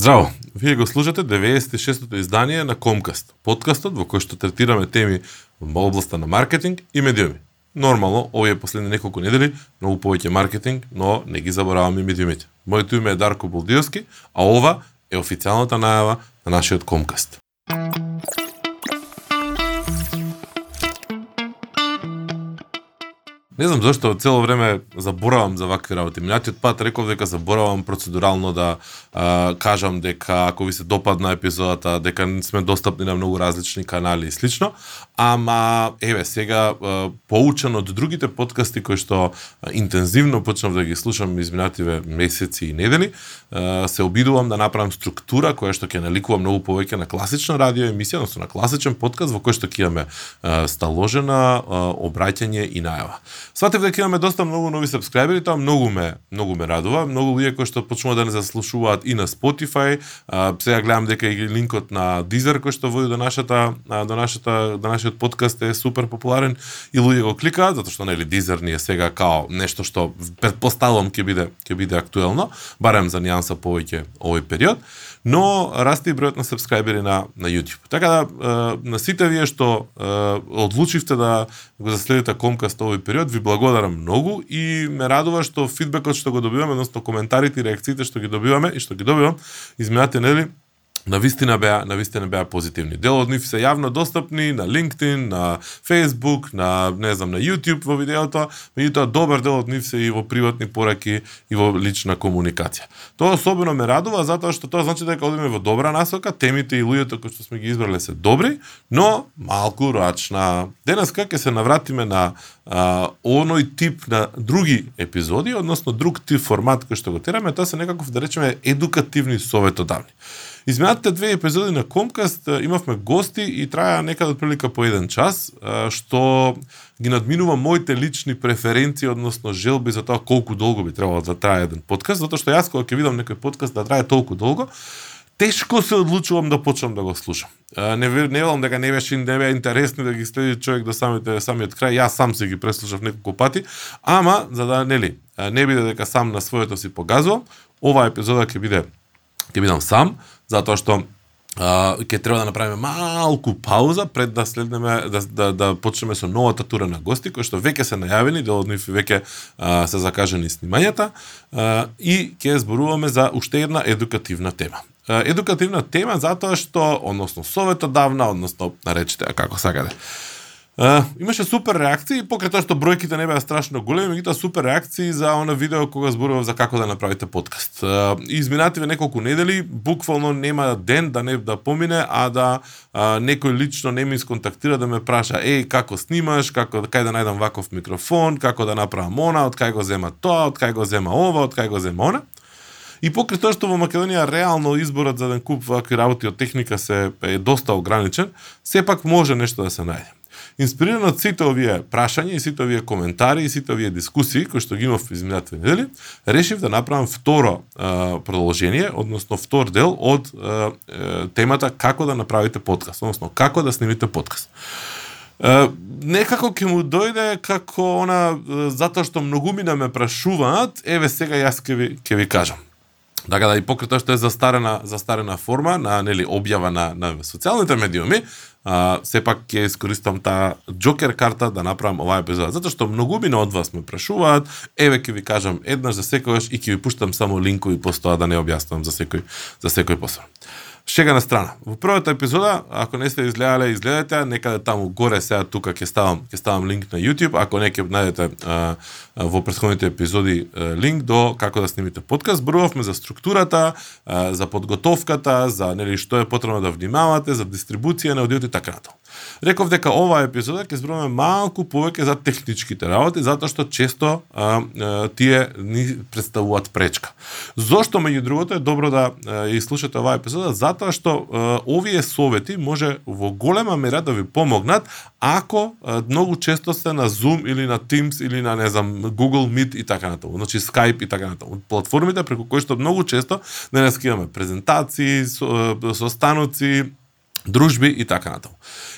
Здраво, вие го слушате 96-тото издание на Комкаст, подкастот во кој што третираме теми во областа на маркетинг и медиуми. Нормално, овие последни неколку недели многу повеќе маркетинг, но не ги забораваме медиумите. Моето име е Дарко Болдиовски, а ова е официјалната најава на нашиот Комкаст. Не знам зашто цело време заборавам за вакви работи. Минатиот пат реков дека заборавам процедурално да а, кажам дека ако ви се допадна епизодата, дека сме достапни на многу различни канали и слично, ама еве сега а, поучен од другите подкасти кои што а, интензивно почнав да ги слушам изминативе месеци и недели, а, се обидувам да направам структура која што ќе наликува многу повеќе на класична радио емисија, односно на класичен подкаст во кој што ќе имаме а, сталожена а, обраќање и најава. Сватев дека имаме доста многу нови сабскрајбери, тоа многу ме многу ме радува. Многу луѓе кои што почнува да не заслушуваат и на Spotify. А, сега гледам дека и линкот на Deezer кој што води до нашата до нашата до нашиот подкаст е супер популарен и луѓе го кликаат затоа што нели Deezer ни е сега као нешто што предпоставувам ќе биде ќе биде актуелно, барем за нијанса повеќе овој период но расте и бројот на сабскрајбери на, на YouTube. Така да, на сите вие што одлучивте да го заследите Комкаст овој период, ви благодарам многу и ме радува што фидбекот што го добиваме, односно коментарите и реакциите што ги добиваме и што ги добивам, изминати нели, на вистина беа на вистина беа позитивни. Дел од нив се јавно достапни на LinkedIn, на Facebook, на не знам, на YouTube во видеото, меѓутоа добар дел од нив се и во приватни пораки и во лична комуникација. Тоа особено ме радува затоа што тоа значи дека одиме во добра насока, темите и луѓето кои што сме ги избрале се добри, но малку рачна. Денеска ќе се навратиме на а, оној тип на други епизоди, односно друг тип формат кој што го тераме, тоа се некаков да речеме едукативни советодавни. Изминатите две епизоди на Комкаст имавме гости и траја некаде отприлика по еден час, што ги надминува моите лични преференции, односно желби за тоа колку долго би требало да трае еден подкаст, затоа што јас кога ќе видам некој подкаст да трае толку долго, тешко се одлучувам да почнам да го слушам. Не не велам дека не беше не беа интересни да ги следи човек до самите самиот крај. Јас сам се ги преслушав неколку пати, ама за да нели не биде дека сам на своето си погазувам, оваа епизода ќе биде ќе бидам сам, затоа што ќе треба да направиме малку пауза пред да следнеме да, да, да почнеме со новата тура на гости кои што веќе се најавени, дел од нив веќе а, се закажани снимањата а, и ќе зборуваме за уште една едукативна тема. Едукативна тема затоа што, односно советодавна, односно наречете како сакате. Uh, имаше супер реакции, покрај тоа што бројките не беа страшно големи, меѓутоа супер реакции за она видео кога зборував за како да направите подкаст. Uh, изминативе неколку недели, буквално нема ден да не да помине, а да uh, некој лично не ми сконтактира да ме праша, еј, како снимаш, како кај да најдам ваков микрофон, како да направам она, од кај го зема тоа, од кај го зема ова, од кај го зема она. И покрај тоа што во Македонија реално изборот за еден куп вакви работи од техника се е доста ограничен, сепак може нешто да се најде. Инспириран од сите овие прашања и сите овие коментари и сите овие дискусии кои што ги имав изминатите недели, решив да направам второ е, продолжение, односно втор дел од а, темата како да направите подкаст, односно како да снимите подкаст. Uh, некако ќе му дојде како она затоа што многу ми да ме прашуваат, еве сега јас ќе ви ќе ви кажам. Така да и покрај тоа што е застарена застарена форма на нели објава на на социјалните медиуми, а, сепак ќе искористам таа джокер карта да направам оваа епизода, затоа што многумина од вас ме прашуваат, еве ќе ви кажам еднаш за секојаш и ќе ви пуштам само линкови постоа да не објаснувам за секој за секој посебно. Шега на страна. Во првата епизода, ако не сте изгледале, изгледате, некаде таму горе сега тука ќе ставам ќе ставам линк на YouTube, ако не ќе најдете а, во претходните епизоди а, линк до како да снимите подкаст. Зборувавме за структурата, а, за подготовката, за нели што е потребно да внимавате, за дистрибуција на аудиото и така натаму. Реков дека оваа епизода ќе зборуваме малку повеќе за техничките работи, затоа што често а, а, тие ни представуваат пречка. Зошто меѓу другото е добро да а, и слушате оваа епизода? Затоа што а, овие совети може во голема мера да ви помогнат ако а, многу често сте на Zoom или на Teams или на не знам Google Meet и така натаму, значи Skype и така натаму. Платформите преку кои што многу често денес имаме презентации, со, состаноци, дружби и така натаму.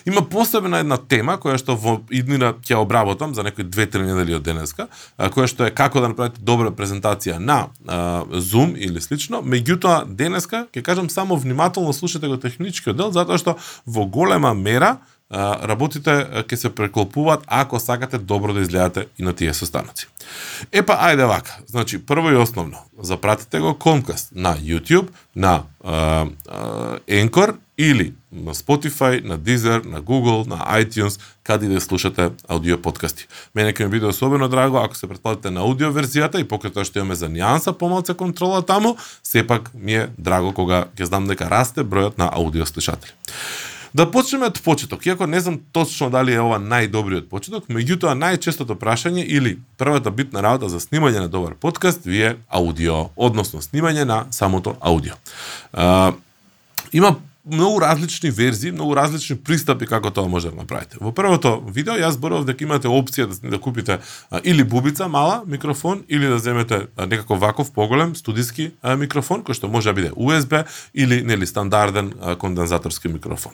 Има посебна една тема која што во иднина ќе обработам за некои две-три недели од денеска, која што е како да направите добра презентација на а, Zoom или слично. Меѓутоа денеска ќе кажам само внимателно слушате го техничкиот дел затоа што во голема мера работите ќе се преклопуваат ако сакате добро да изгледате и на тие состаноци. Епа, ајде вака. Значи, прво и основно, запратите го Comcast на YouTube, на uh, uh, Anchor или на Spotify, на Deezer, на Google, на iTunes, каде да слушате аудио подкасти. Мене ќе ми биде особено драго ако се претплатите на аудио верзијата и покрај тоа што имаме за нијанса помалце контрола таму, сепак ми е драго кога ќе знам дека расте бројот на аудио слушатели. Да почнеме од почеток, иако не знам точно дали е ова најдобриот почеток, меѓутоа најчестото прашање или првата битна работа за снимање на добар подкаст ви е аудио, односно снимање на самото аудио. Uh, има многу различни верзии, многу различни пристапи како тоа може да направите. Во првото видео јас зборував дека имате опција да, да купите а, или бубица мала микрофон или да земете а, некако ваков поголем студиски а, микрофон кој што може да биде USB или нели стандарден а, кондензаторски микрофон.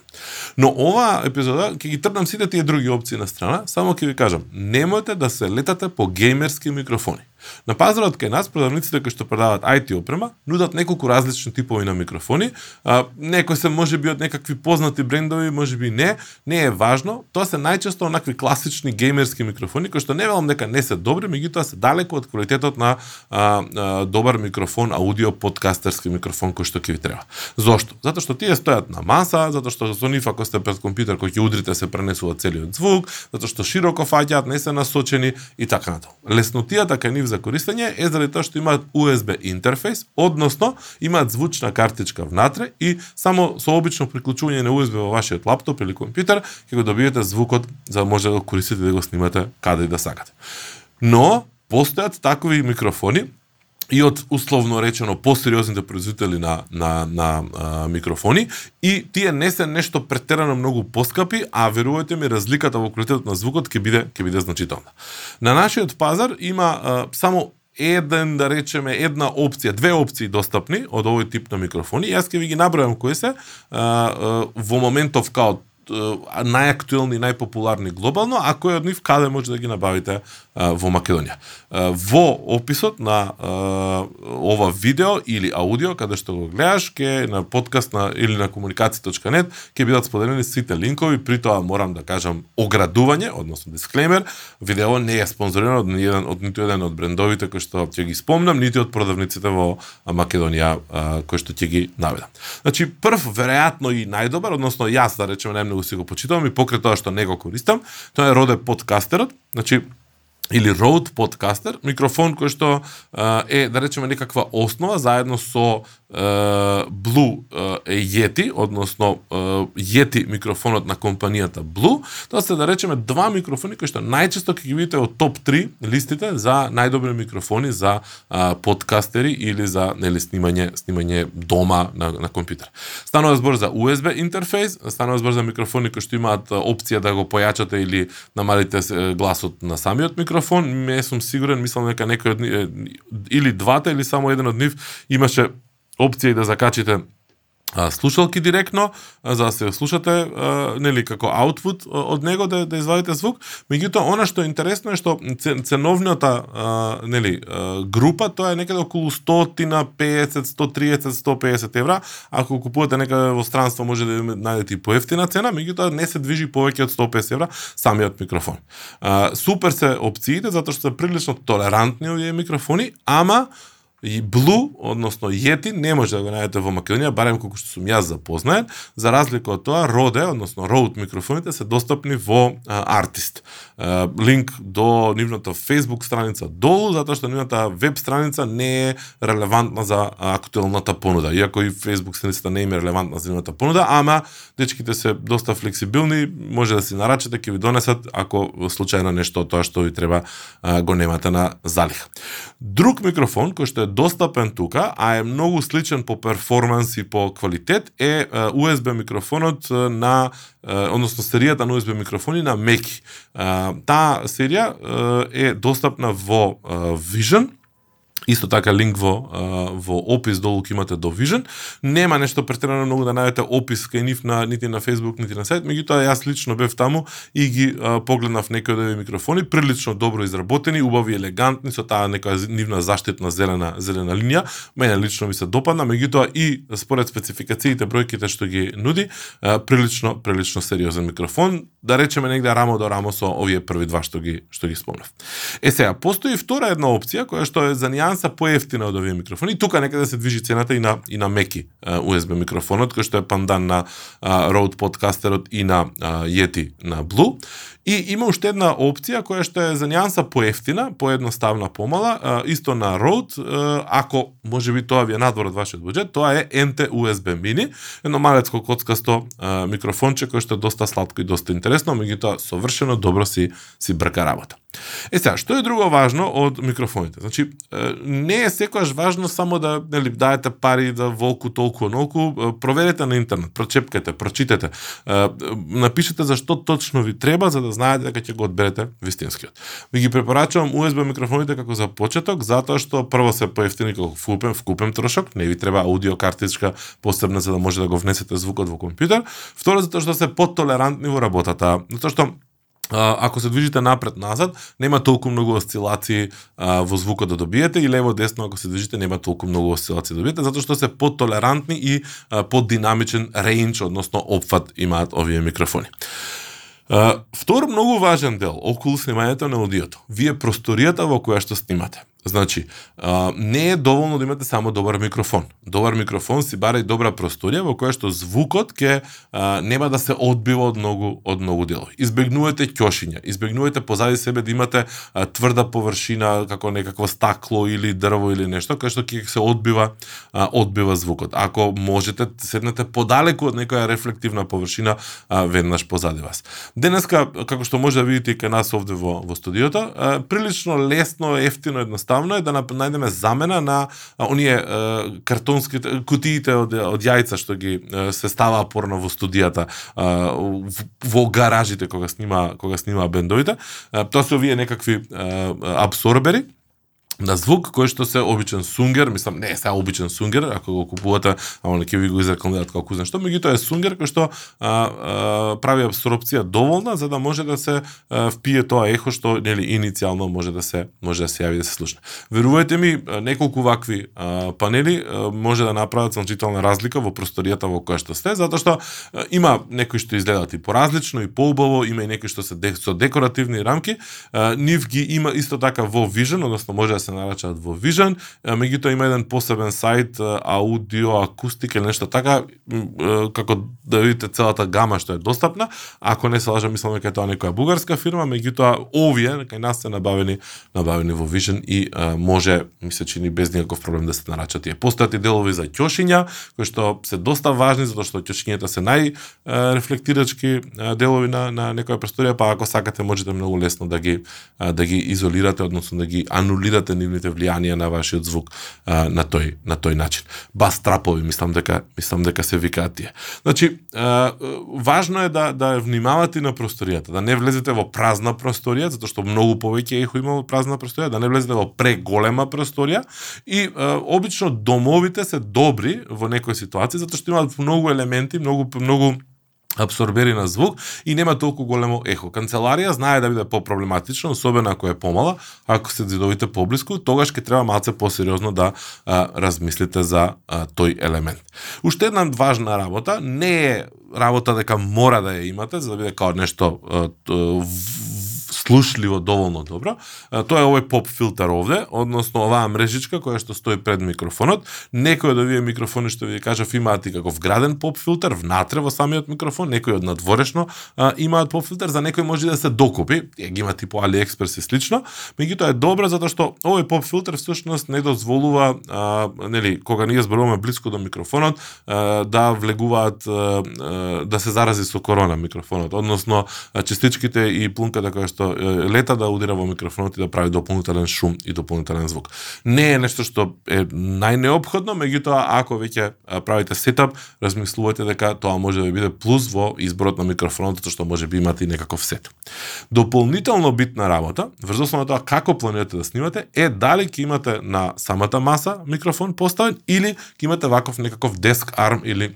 Но ова епизода ќе ги трнам сите тие други опции на страна, само ќе ви кажам, немојте да се летате по геймерски микрофони. На пазарот кај нас продавниците кои што продаваат IT опрема нудат неколку различни типови на микрофони. А, некои се може би од некакви познати брендови, може би не, не е важно. Тоа се најчесто онакви класични геймерски микрофони кои што не велам дека не се добри, меѓутоа се далеку од квалитетот на а, а, добар микрофон, аудио подкастерски микрофон кој што ќе ви треба. Зошто? Затоа што тие стојат на маса, затоа што со нив ако сте пред компјутер кој ќе удрите се пренесува целиот звук, затоа што широко фаќаат, не се насочени и така натаму. Леснотијата кај нив за користење е заради тоа што имаат USB интерфејс, односно имаат звучна картичка внатре и само со обично приклучување на USB во вашиот лаптоп или компјутер ќе го добиете звукот за да може да го користите да го снимате каде и да сакате. Но постојат такви микрофони и од условно речено посериозните производители на на на а, микрофони и тие не се нешто претерано многу поскапи, а верувајте ми разликата во квалитетот на звукот ќе биде ќе биде значителна. На нашиот пазар има а, само еден, да речеме, една опција, две опции достапни од овој тип на микрофони. Јас ќе ви ги набројам кои се а, а, во моментов као најактуелни најпопуларни глобално, а кој од нив каде може да ги набавите во Македонија. Во описот на ова видео или аудио, каде што го гледаш, ке на подкаст на, или на комуникација.нет, ќе бидат споделени сите линкови, при тоа морам да кажам оградување, односно дисклеймер, видео не е спонзорирано од, еден, од ниту еден од брендовите кои што ќе ги спомнам, нити од продавниците во Македонија кои што ќе ги наведам. Значи, прв, веројатно и најдобар, односно јас да речеме најмногу си го почитувам и покрај тоа што не го користам, тоа е Роде подкастерот, значи или Rode подкастер, микрофон кој што е да речеме некаква основа заедно со Blue Yeti, односно Yeti микрофонот на компанијата Blue, тоа се да речеме два микрофони кои што најчесто ќе ги видите од топ 3 листите за најдобри микрофони за подкастери или за нели снимање снимање дома на на компјутер. Станува збор за USB интерфејс. станува збор за микрофони кои што имаат опција да го појачате или намалите гласот на самиот микрофон. Не сум сигурен, мислам дека некој од или двата или само еден од нив имаше опција и да закачите слушалки директно за да се слушате нели како аутпут од него да да извадите звук. Меѓутоа она што е интересно е што ценовната нели група тоа е некаде околу 150 130 150 евра. Ако купувате некаде во странство може да најдете и поевтина цена меѓутоа не се движи повеќе од 150 евра самиот микрофон. Супер се опциите затоа што се прилично толерантни овие микрофони ама И Blue, односно Yeti, не може да го најдете во Македонија, барем колку што сум јас запознаен. За разлика од тоа, Rode, односно Rode микрофоните се достапни во Artist. Линк до нивната Facebook страница долу, затоа што нивната веб страница не е релевантна за актуелната понуда. Иако и Facebook страницата не е релевантна за нивната понуда, ама дечките се доста флексибилни, може да си нарачате, ќе ви донесат ако случајно нешто тоа што ви треба го немате на залих. Друг микрофон кој што е достапен тука, а е многу сличен по перформанс и по квалитет, е USB микрофонот на, односно серијата на USB микрофони на Меки. Таа серија е достапна во Vision, Исто така линк во во опис долу ќе имате до Vision. Нема нешто претерано многу да најдете опис кај нив на нити на Facebook, нити на сайт, меѓутоа јас лично бев таму и ги а, погледнав некои од овие микрофони, прилично добро изработени, убави, елегантни со таа некоја нивна заштитна зелена зелена линија. Мене лично ми се допадна, меѓутоа и според спецификациите бројките што ги нуди, а, прилично прилично сериозен микрофон, да речеме негде рамо до рамо со овие први два што ги што ги спомнав. Е сега постои втора една опција која што е за нијанса поевтина од овие микрофони. Тука некаде се движи цената и на и на меки USB микрофонот кој што е пандан на Rode подкастерот и на Yeti на Blue. И има уште една опција која што е за нијанса поевтина, поедноставна, помала, исто на Rode, ако може би тоа ви е надвор од вашиот буџет, тоа е NT USB Mini, едно малецко коцкасто микрофонче кој што е доста сладко и доста интересно, меѓутоа совршено добро си си брка работа. Е сега, што е друго важно од микрофоните? Значи, не е секојаш важно само да нели даете пари да волку толку онолку, проверете на интернет, прочепкате, прочитете, напишете за што точно ви треба за да знаете дека ќе го одберете вистинскиот. Ви ги препорачувам USB микрофоните како за почеток, затоа што прво се поевтини како вкупен, вкупен трошок, не ви треба аудио картичка посебна за да може да го внесете звукот во компјутер. Второ затоа што се потолерантни во работата, затоа што ако се движите напред-назад, нема толку многу осцилации а, во звукот да добиете и лево-десно ако се движите нема толку многу осцилации да добиете, затоа што се потолерантни и а, поддинамичен рейндж, односно опфат имаат овие микрофони. Uh, втор многу важен дел околу снимањето на аудиото. Вие просторијата во која што снимате. Значи, а, не е доволно да имате само добар микрофон. Добар микрофон си бара и добра просторија во која што звукот ќе а, нема да се одбива од многу од многу делови. Избегнувате ќошиња, избегнувате позади себе да имате а, тврда површина како некакво стакло или дрво или нешто кое што ќе се одбива а, одбива звукот. Ако можете седнете подалеку од некоја рефлективна површина а, веднаш позади вас. Денеска како што може да видите и кај нас овде во во студиото, а, прилично лесно, ефтино, едноставно едноставно е да најдеме замена на оние картонски кутиите од од јајца што ги се става порно во студијата во гаражите кога снима кога снима бендовите. Тоа се овие некакви абсорбери на звук кој што се обичен сунгер, мислам не е сега обичен сунгер, ако го купувате, ама не ќе ви го изрекламираат како кузен што, меѓутоа е сунгер кој што а, а, прави абсорбција доволна за да може да се а, впие тоа ехо што нели иницијално може да се може да се јави да се слушне. Верувајте ми, неколку вакви а, панели а, може да направат значителна разлика во просторијата во која што сте, затоа што а, има некои што изгледаат и поразлично и поубаво, има и некои што се де, со декоративни рамки, а, нив ги има исто така во Vision, односно може да се се нарачаат во Vision, меѓутоа има еден посебен сајт аудио акустик или нешто така како да видите целата гама што е достапна. Ако не се лажам, мислам дека е тоа некоја бугарска фирма, меѓутоа овие кај нас се набавени набавени во Vision и може ми се чини без никаков проблем да се нарачат тие. Постојат и делови за ќошиња кои што се доста важни затоа што ќошињата се нај рефлектирачки делови на на некоја просторија, па ако сакате можете многу лесно да ги да ги изолирате, односно да ги анулирате нивните влијанија на вашиот звук а, на тој на тој начин. Бас трапови, мислам дека мислам дека се викаат тие. Значи, а, важно е да да внимавате на просторијата, да не влезете во празна просторија, затоа што многу повеќе ехо има во празна просторија, да не влезете во преголема просторија и а, обично домовите се добри во некои ситуации затоа што имаат многу елементи, многу многу абсорбери на звук и нема толку големо ехо. Канцеларија знае да биде попроблематично, особено ако е помала, ако се зидовите поблиску, тогаш ќе треба малце посериозно да а, размислите за а, тој елемент. Уште една важна работа, не е работа дека мора да ја имате, за да биде као нешто а, слушливо доволно добро, тоа е овој поп филтер овде, односно оваа мрежичка која што стои пред микрофонот. Некои од овие микрофони што ви кажав имаат и како вграден поп филтер внатре во самиот микрофон, некои од надворешно а, имаат поп филтер, за некои може да се докупи, ја ги има типо AliExpress и слично, меѓутоа е добро затоа што овој поп филтер всушност не дозволува а, нели кога ние зборуваме блиско до микрофонот а, да влегуваат а, да се зарази со корона микрофонот, односно честичките и плунката која што лета да удира во микрофонот и да прави дополнителен шум и дополнителен звук. Не е нешто што е најнеопходно, меѓутоа ако веќе правите сетап, размислувате дека тоа може да биде плюс во изборот на микрофонот, затоа што може би имате и некаков сет. Дополнително битна работа, врз основа тоа како планирате да снимате, е дали ќе имате на самата маса микрофон поставен или ќе имате ваков некаков деск арм или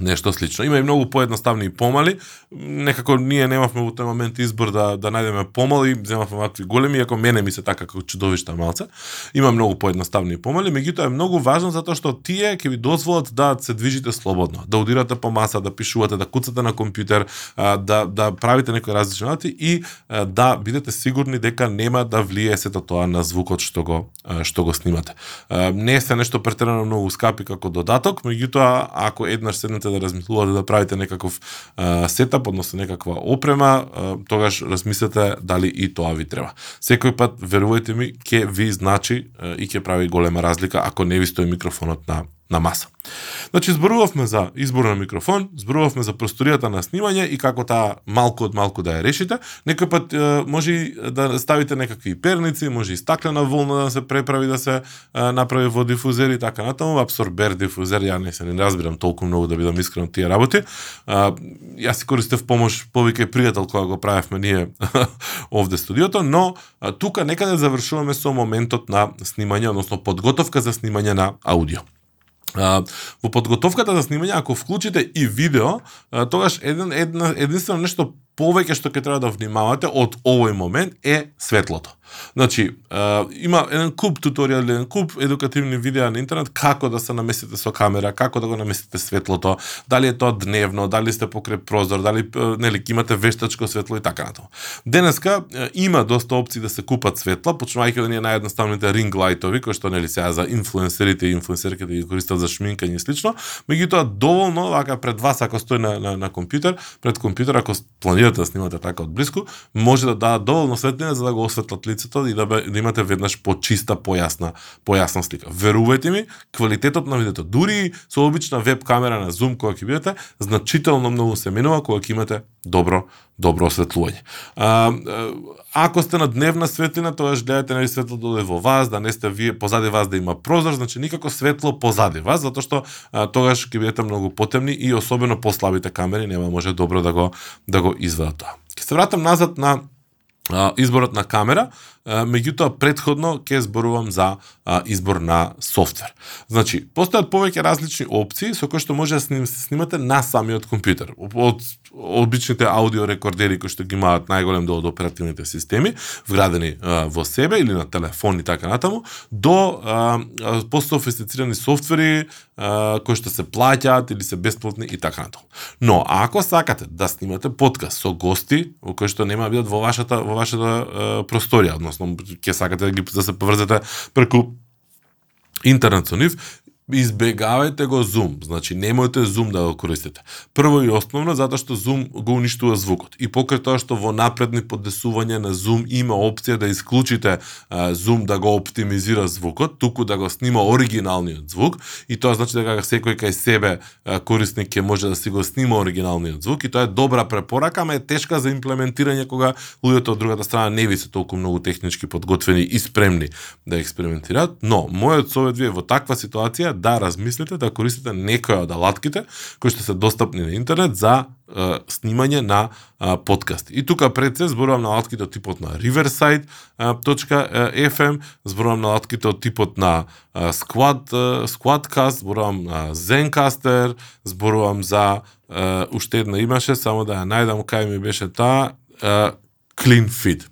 нешто слично. Има и многу поедноставни и помали. Некако ние немавме во тој момент избор да да најдеме помали, земавме вакви големи, иако мене ми се така како чудовишта малце. Има многу поедноставни и помали, меѓутоа е многу важно затоа што тие ќе ви дозволат да се движите слободно, да удирате по маса, да пишувате, да куцате на компјутер, да да правите некои различни работи и да бидете сигурни дека нема да влие сето тоа на звукот што го што го снимате. Не се нешто претерано многу скапи како додаток, меѓутоа ако еднаш седнете почнете да размислувате да правите некаков а, сетап, односно некаква опрема, а, тогаш размислете дали и тоа ви треба. Секој пат, верувајте ми, ќе ви значи а, и ќе прави голема разлика ако не ви стои микрофонот на на маса. Значи, зборувавме за избор на микрофон, зборувавме за просторијата на снимање и како таа малку од малку да ја решите. Некој пат е, може да ставите некакви перници, може и стаклена волна да се преправи да се е, направи во дифузер и така натаму, абсорбер дифузер, ја не се не разбирам толку многу да бидам искрен тие работи. А, јас си користев помош повеќе пријател кога го правевме ние овде студиото, но а, тука некаде завршуваме со моментот на снимање, односно подготовка за снимање на аудио. А, во подготовката за снимање, ако вклучите и видео, а, тогаш еден, една, единствено нешто повеќе што ќе треба да внимавате од овој момент е светлото. Значи, е, има еден куп туторијали, еден куп едукативни видеа на интернет како да се наместите со камера, како да го наместите светлото, дали е тоа дневно, дали сте покрај прозор, дали нели имате вештачко светло и така натаму. Денеска има доста опции да се купат светла, почнувајќи да од ние наједноставните ринг lightови кои што нели сега за инфлуенсерите и инфлуенсерките да ги користат за шминкање и слично, меѓутоа доволно вака пред вас ако стои на, на, на компјутер, пред компјутер ако планирате да снимате така од близко, може да дадат доволно светлина за да го осветлат лицето и да, бе, да имате веднаш почиста, појасна, појасна слика. Верувајте ми, квалитетот на видеото, дури со обична веб камера на Zoom која ќе бидете, значително многу се менува кога ќе имате добро добро осветлување. А, ако сте на дневна светлина, тоа гледате нели светлото да во вас, да не сте вие позади вас да има прозор, значи никако светло позади вас, затоа што а, тогаш ќе бидете многу потемни и особено послабите камери нема може добро да го да го извадат тоа. Ќе се вратам назад на а, изборот на камера, меѓутоа предходно ќе зборувам за а, избор на софтвер. Значи, постојат повеќе различни опции со кои што може да сним, снимате на самиот компјутер. Од обичните аудио рекордери кои што ги имаат најголем дел од оперативните системи, вградени а, во себе или на телефон и така натаму, до а, софтвери а, кои што се плаќаат или се бесплатни и така натаму. Но ако сакате да снимате подкаст со гости, во кои што нема да бидат во вашата во вашата а, просторија, односно односно ќе сакате да ги да се поврзете преку интернет со нив, избегавајте го Zoom, значи немојте Zoom да го користите. Прво и основно затоа што Zoom го уништува звукот. И покрај тоа што во напредни подесувања на Zoom има опција да исклучите а, Zoom да го оптимизира звукот, туку да го снима оригиналниот звук и тоа значи дека секој кај себе а, корисник ќе може да си го снима оригиналниот звук и тоа е добра препорака, ама е тешка за имплементирање кога луѓето од другата страна не ви се толку многу технички подготвени и спремни да експериментираат, но мојот совет ви е во таква ситуација да размислите да користите некоја од алатките кои што се достапни на интернет за е, снимање на е, подкасти. И тука пред се зборувам на алатките од типот на riverside.fm, зборувам на алатките од типот на Squad, Squadcast, зборувам на Zencaster, зборувам за уште една имаше, само да ја најдам кај ми беше таа, CleanFit.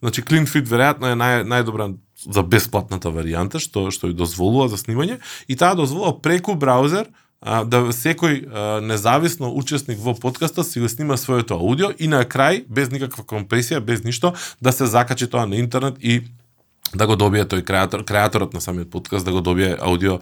Значи CleanFit веројатно е нај, најдобра за бесплатната варијанта што што ја дозволува за снимање. И таа дозволува преку браузер а, да секој а, независно учесник во подкаста си го снима своето аудио и на крај без никаква компресија, без ништо да се закачи тоа на интернет и да го добие тој креатор, креаторот на самиот подкаст да го добие аудио е,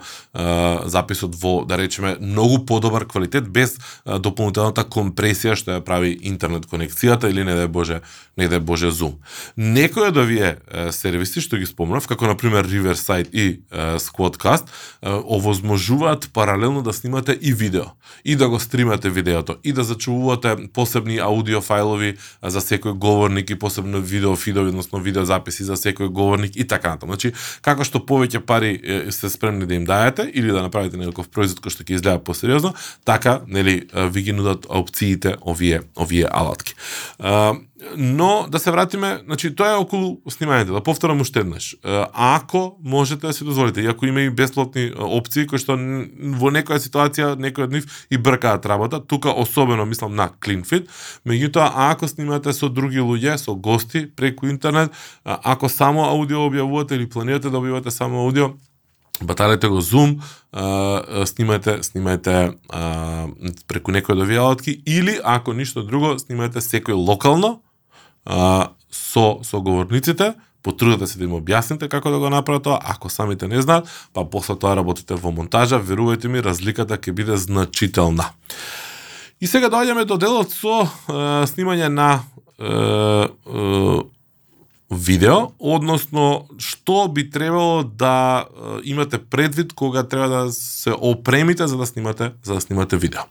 записот во да речеме многу подобар квалитет без е, дополнителната компресија што ја прави интернет конекцијата или не да боже не да боже Zoom. Некои од овие е, сервиси што ги спомнав како на пример Riverside и е, Squadcast е, овозможуваат паралелно да снимате и видео и да го стримате видеото и да зачувувате посебни аудио фајлови за секој говорник и посебно видео фидови, односно видео записи за секој говорник и така натаму. Значи, како што повеќе пари е, сте спремни да им дадете, или да направите некој производ кој што ќе изгледа посериозно, така нели ви ги нудат опциите овие овие алатки. Но да се вратиме, значи тоа е околу снимањето, да повторам уште еднаш. Ако можете да се дозволите, и ако има и бесплатни опции кои што во некоја ситуација некој од нив и бркаат работа, тука особено мислам на CleanFit, меѓутоа ако снимате со други луѓе, со гости преку интернет, ако само аудио објавувате или планирате да објавувате само аудио, баталете го Zoom, снимате, снимајте, снимајте преку некој од овие алатки или ако ништо друго, снимајте секој локално а, со соговорниците, потрудете се да им објасните како да го направат тоа, ако самите не знаат, па после тоа работите во монтажа, верувајте ми, разликата ќе биде значителна. И сега доаѓаме до делот со е, снимање на е, е, видео, односно што би требало да е, имате предвид кога треба да се опремите за да снимате за да снимате видео.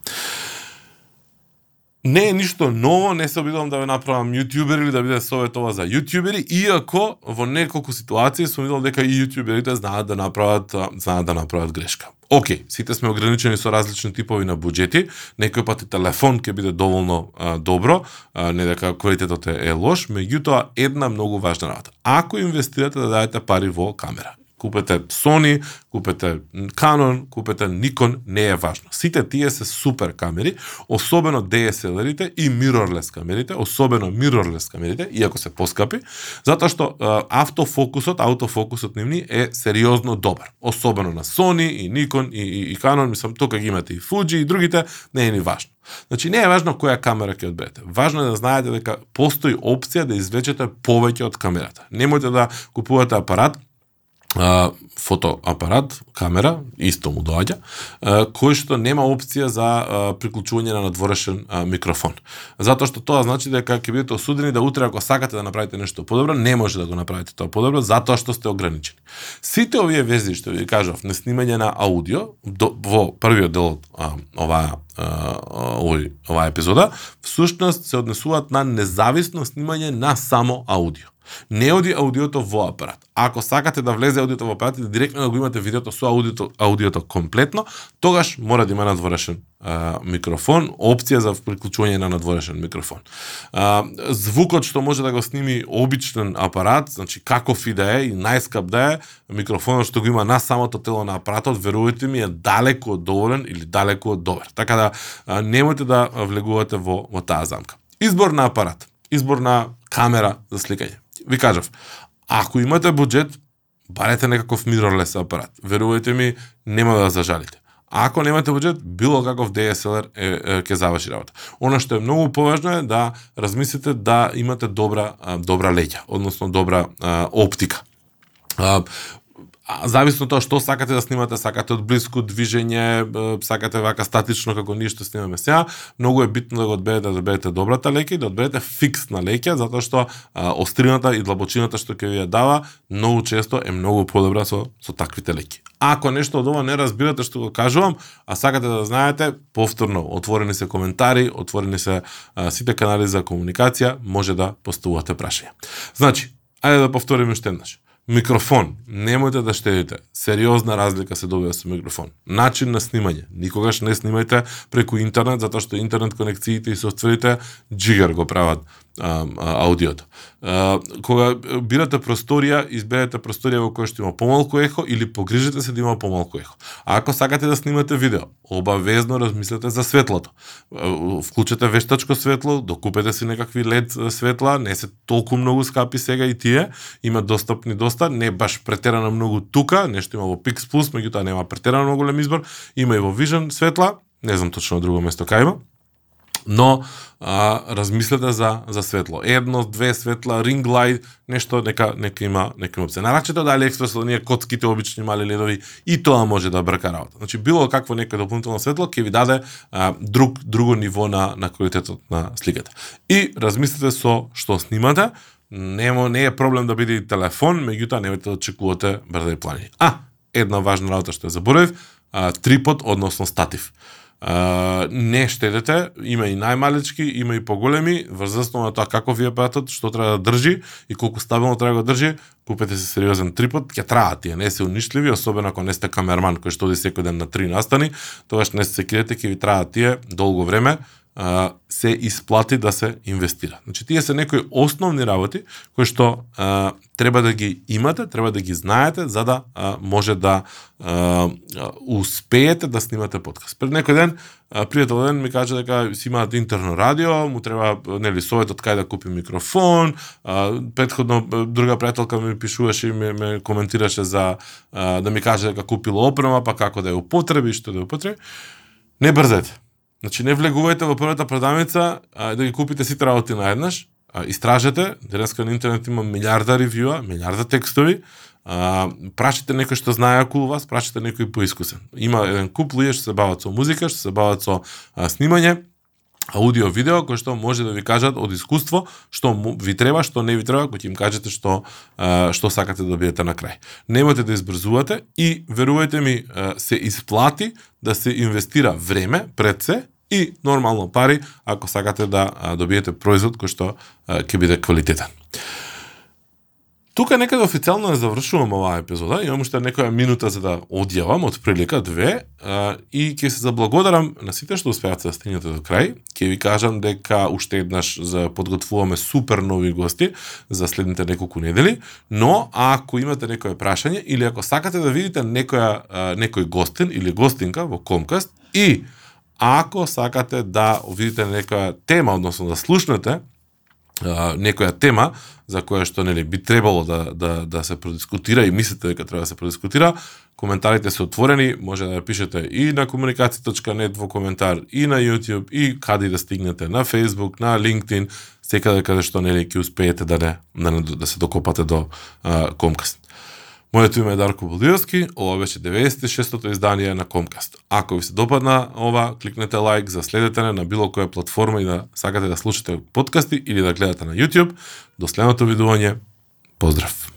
Не е ништо ново, не се обидувам да ве направам јутјубер или да биде совет ова за јутјубери, иако во неколку ситуации сум видел дека и јутјуберите знаат да направат знаат да направат грешка. Океј, сите сме ограничени со различни типови на буџети, некој пат и телефон ќе биде доволно а, добро, а, не дека квалитетот е лош, меѓутоа една многу важна работа. Ако инвестирате да дадете пари во камера, купете Sony, купете Canon, купете Nikon, не е важно. Сите тие се супер камери, особено DSLR-ите и mirrorless камерите, особено mirrorless камерите, иако се поскапи, затоа што автофокусот, аутофокусот нивни е сериозно добар. Особено на Sony и Nikon и, и, и Canon, мислам, тука ги имате и Fuji и другите, не е ни важно. Значи не е важно која камера ќе одберете. Важно е да знаете дека постои опција да извлечете повеќе од камерата. Немојте да купувате апарат а, фотоапарат, камера, исто му доаѓа, кој што нема опција за приклучување на надворешен микрофон. Затоа што тоа значи дека ќе бидете осудени да утре ако сакате да направите нешто подобро, не може да го направите тоа подобро затоа што сте ограничени. Сите овие вези што ви кажав на снимање на аудио до, во првиот дел од оваа овој оваа епизода, всушност се однесуваат на независно снимање на само аудио. Не оди аудиото во апарат. Ако сакате да влезе аудиото во апарат и да директно да го имате видеото со аудиото, аудиото комплетно, тогаш мора да има надворешен а, микрофон, опција за приклучување на надворешен микрофон. А, звукот што може да го сними обичен апарат, значи каков и да е и најскап да е, микрофонот што го има на самото тело на апаратот, верувате ми е далеку од доволен или далеку од добар. Така да а, немојте да влегувате во, во таа замка. Избор на апарат, избор на камера за сликање ви кажав, ако имате буџет, барете некаков mirrorless апарат. Верувајте ми, нема да зажалите. А ако немате буџет, било каков DSLR е, е, ќе заврши работа. Оно што е многу поважно е да размислите да имате добра добра леќа, односно добра а, оптика. А, зависно тоа што сакате да снимате, сакате од близко движење, сакате вака статично како ние што снимаме сега, многу е битно да го одберете да одберете добрата леќа и да одберете фиксна леќа, затоа што а, острината и длабочината што ќе ви ја дава, многу често е многу подобра со со таквите леќи. Ако нешто од ова не разбирате што го кажувам, а сакате да знаете, повторно отворени се коментари, отворени се а, сите канали за комуникација, може да поставувате прашања. Значи, ајде да повториме уште еднаш Микрофон. Немојте да штедите. Сериозна разлика се добива со микрофон. Начин на снимање. Никогаш не снимајте преку интернет, затоа што интернет конекциите и софтверите джигер го прават а, аудиото. А, кога бирате просторија, изберете просторија во која што има помалку ехо или погрижете се да има помалку ехо. А ако сакате да снимате видео, обавезно размислете за светлото. Вклучете вештачко светло, докупете си некакви LED светла, не се толку многу скапи сега и тие, има достапни доста, не баш претерано многу тука, нешто има во Pix Plus, меѓутоа нема претерано многу голем избор, има и во Vision светла, не знам точно друго место кај има Но а, размислете за за светло. Едно, две светла, ring light, нешто нека нека има нека има опција. Нарачето да експрес оние коцките обични мали ледови и тоа може да брка работа. Значи било какво нека дополнително светло ќе ви даде а, друг друго ниво на на квалитетот на сликата. И размислете со што снимате, Немо не е проблем да биде и телефон, меѓутоа немате да очекувате брда и планини. А, една важна работа што ја заборавив, трипод, односно статив. Uh, не штедете, има и најмалечки, има и поголеми, врз на тоа како ви е патот, што треба да држи и колку стабилно треба да држи, купете се сериозен трипод, ќе траат тие, не се уништливи, особено ако не сте камерман кој што оди секој ден на три настани, тогаш не се секирете, ќе ви траат тие долго време, се исплати да се инвестира. Значи, тие се некои основни работи кои што а, треба да ги имате, треба да ги знаете, за да а, може да а, успеете да снимате подкаст. Пред некој ден, а, пријател ден ми кажа дека си имаат интерно радио, му треба нели совет од кај да купи микрофон, а, предходно друга пријателка ми пишуваше и ме, ме коментираше за а, да ми каже дека купила опрема, па како да ја употреби, што да ја употреби. Не брзете Значи не влегувајте во првата продавница а, да ги купите сите работи наеднаш, а, истражете, денеска на интернет има милиарда ревјуа, милиарда текстови, а, прашите некој што знае околу вас, прашите некој поискусен. Има еден куп луѓе што се бават со музика, што се бават со а, снимање, аудио видео кои што може да ви кажат од искуство што ви треба, што не ви треба, кој ќе им кажете што што сакате да добиете на крај. Немате да избрзувате и верувајте ми се исплати да се инвестира време пред се и нормално пари ако сакате да добиете производ кој што ќе биде квалитетен. Тука некаде официјално не завршувам оваа епизода, имам уште некоја минута за да одјавам, од прилика две, а, и ќе се заблагодарам на сите што успеат да стигнете до крај. Ќе ви кажам дека уште еднаш за подготвуваме супер нови гости за следните неколку недели, но ако имате некое прашање или ако сакате да видите некоја некој гостин или гостинка во Комкаст и ако сакате да видите некоја тема, односно да слушнете некоја тема за која што нели би требало да да да се продискутира и мислите дека треба да се продискутира, коментарите се отворени, може да ја пишете и на комуникација.нет во коментар, и на YouTube, и каде да стигнете на Facebook, на LinkedIn, секаде каде што нели ќе успеете да не да, да се докопате до а, Комкаст. Моето име е Дарко Булдиовски, ова беше 96-тото издание на Комкаст. Ако ви се допадна ова, кликнете лайк за не на било која платформа и да сакате да слушате подкасти или да гледате на YouTube. До следното видување. Поздрав!